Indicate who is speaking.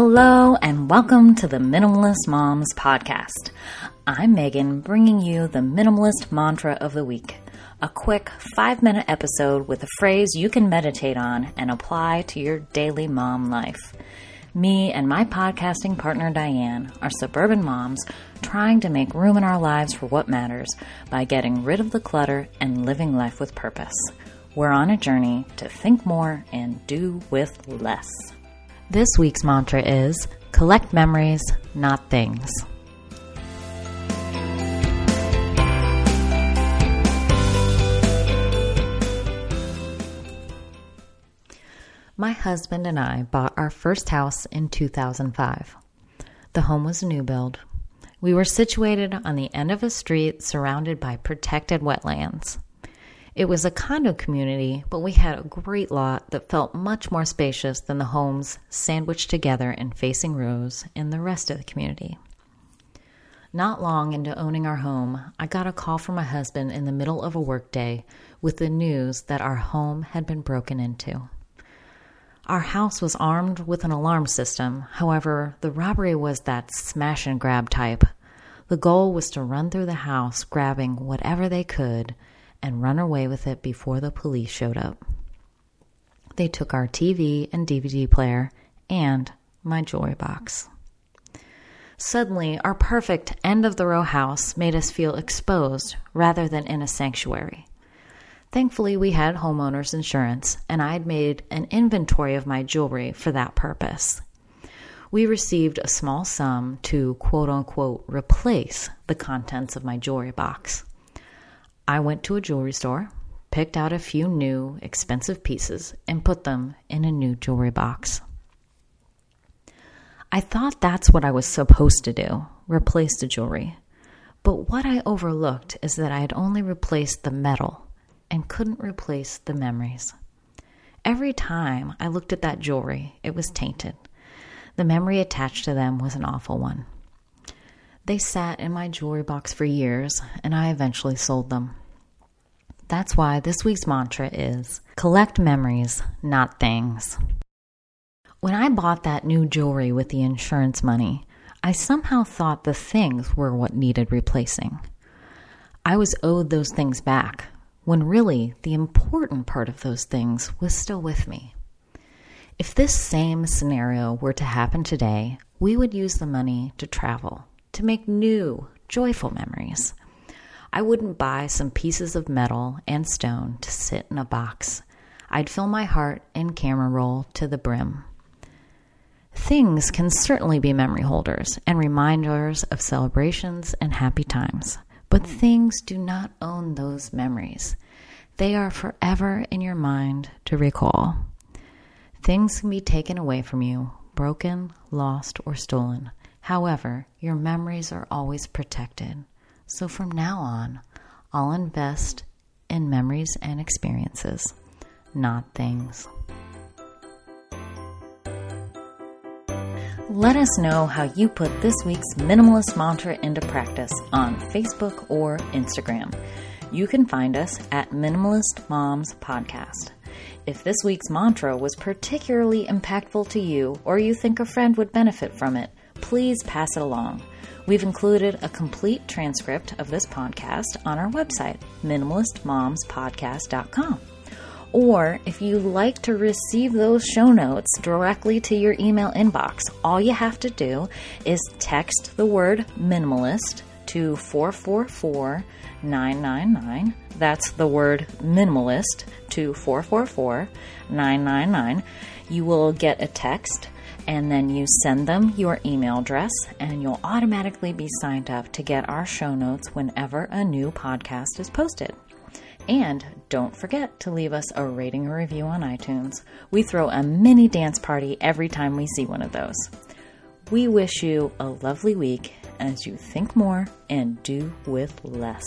Speaker 1: Hello, and welcome to the Minimalist Moms Podcast. I'm Megan, bringing you the Minimalist Mantra of the Week, a quick five minute episode with a phrase you can meditate on and apply to your daily mom life. Me and my podcasting partner Diane are suburban moms trying to make room in our lives for what matters by getting rid of the clutter and living life with purpose. We're on a journey to think more and do with less. This week's mantra is collect memories, not things. My husband and I bought our first house in 2005. The home was a new build. We were situated on the end of a street surrounded by protected wetlands. It was a condo community, but we had a great lot that felt much more spacious than the homes sandwiched together in facing rows in the rest of the community. Not long into owning our home, I got a call from my husband in the middle of a workday with the news that our home had been broken into. Our house was armed with an alarm system. However, the robbery was that smash and grab type. The goal was to run through the house grabbing whatever they could and run away with it before the police showed up. They took our TV and DVD player and my jewelry box. Suddenly, our perfect end of the row house made us feel exposed rather than in a sanctuary. Thankfully, we had homeowners insurance, and I had made an inventory of my jewelry for that purpose. We received a small sum to quote unquote replace the contents of my jewelry box. I went to a jewelry store, picked out a few new, expensive pieces, and put them in a new jewelry box. I thought that's what I was supposed to do replace the jewelry. But what I overlooked is that I had only replaced the metal and couldn't replace the memories. Every time I looked at that jewelry, it was tainted. The memory attached to them was an awful one. They sat in my jewelry box for years, and I eventually sold them. That's why this week's mantra is collect memories, not things. When I bought that new jewelry with the insurance money, I somehow thought the things were what needed replacing. I was owed those things back, when really the important part of those things was still with me. If this same scenario were to happen today, we would use the money to travel to make new, joyful memories. I wouldn't buy some pieces of metal and stone to sit in a box. I'd fill my heart and camera roll to the brim. Things can certainly be memory holders and reminders of celebrations and happy times, but things do not own those memories. They are forever in your mind to recall. Things can be taken away from you, broken, lost, or stolen. However, your memories are always protected. So from now on, I'll invest in memories and experiences, not things. Let us know how you put this week's minimalist mantra into practice on Facebook or Instagram. You can find us at Minimalist Moms Podcast. If this week's mantra was particularly impactful to you or you think a friend would benefit from it, please pass it along. We've included a complete transcript of this podcast on our website, minimalistmomspodcast.com. Or if you like to receive those show notes directly to your email inbox, all you have to do is text the word minimalist to 444 999. That's the word minimalist to 444 999. You will get a text and then you send them your email address, and you'll automatically be signed up to get our show notes whenever a new podcast is posted. And don't forget to leave us a rating or review on iTunes. We throw a mini dance party every time we see one of those. We wish you a lovely week as you think more and do with less.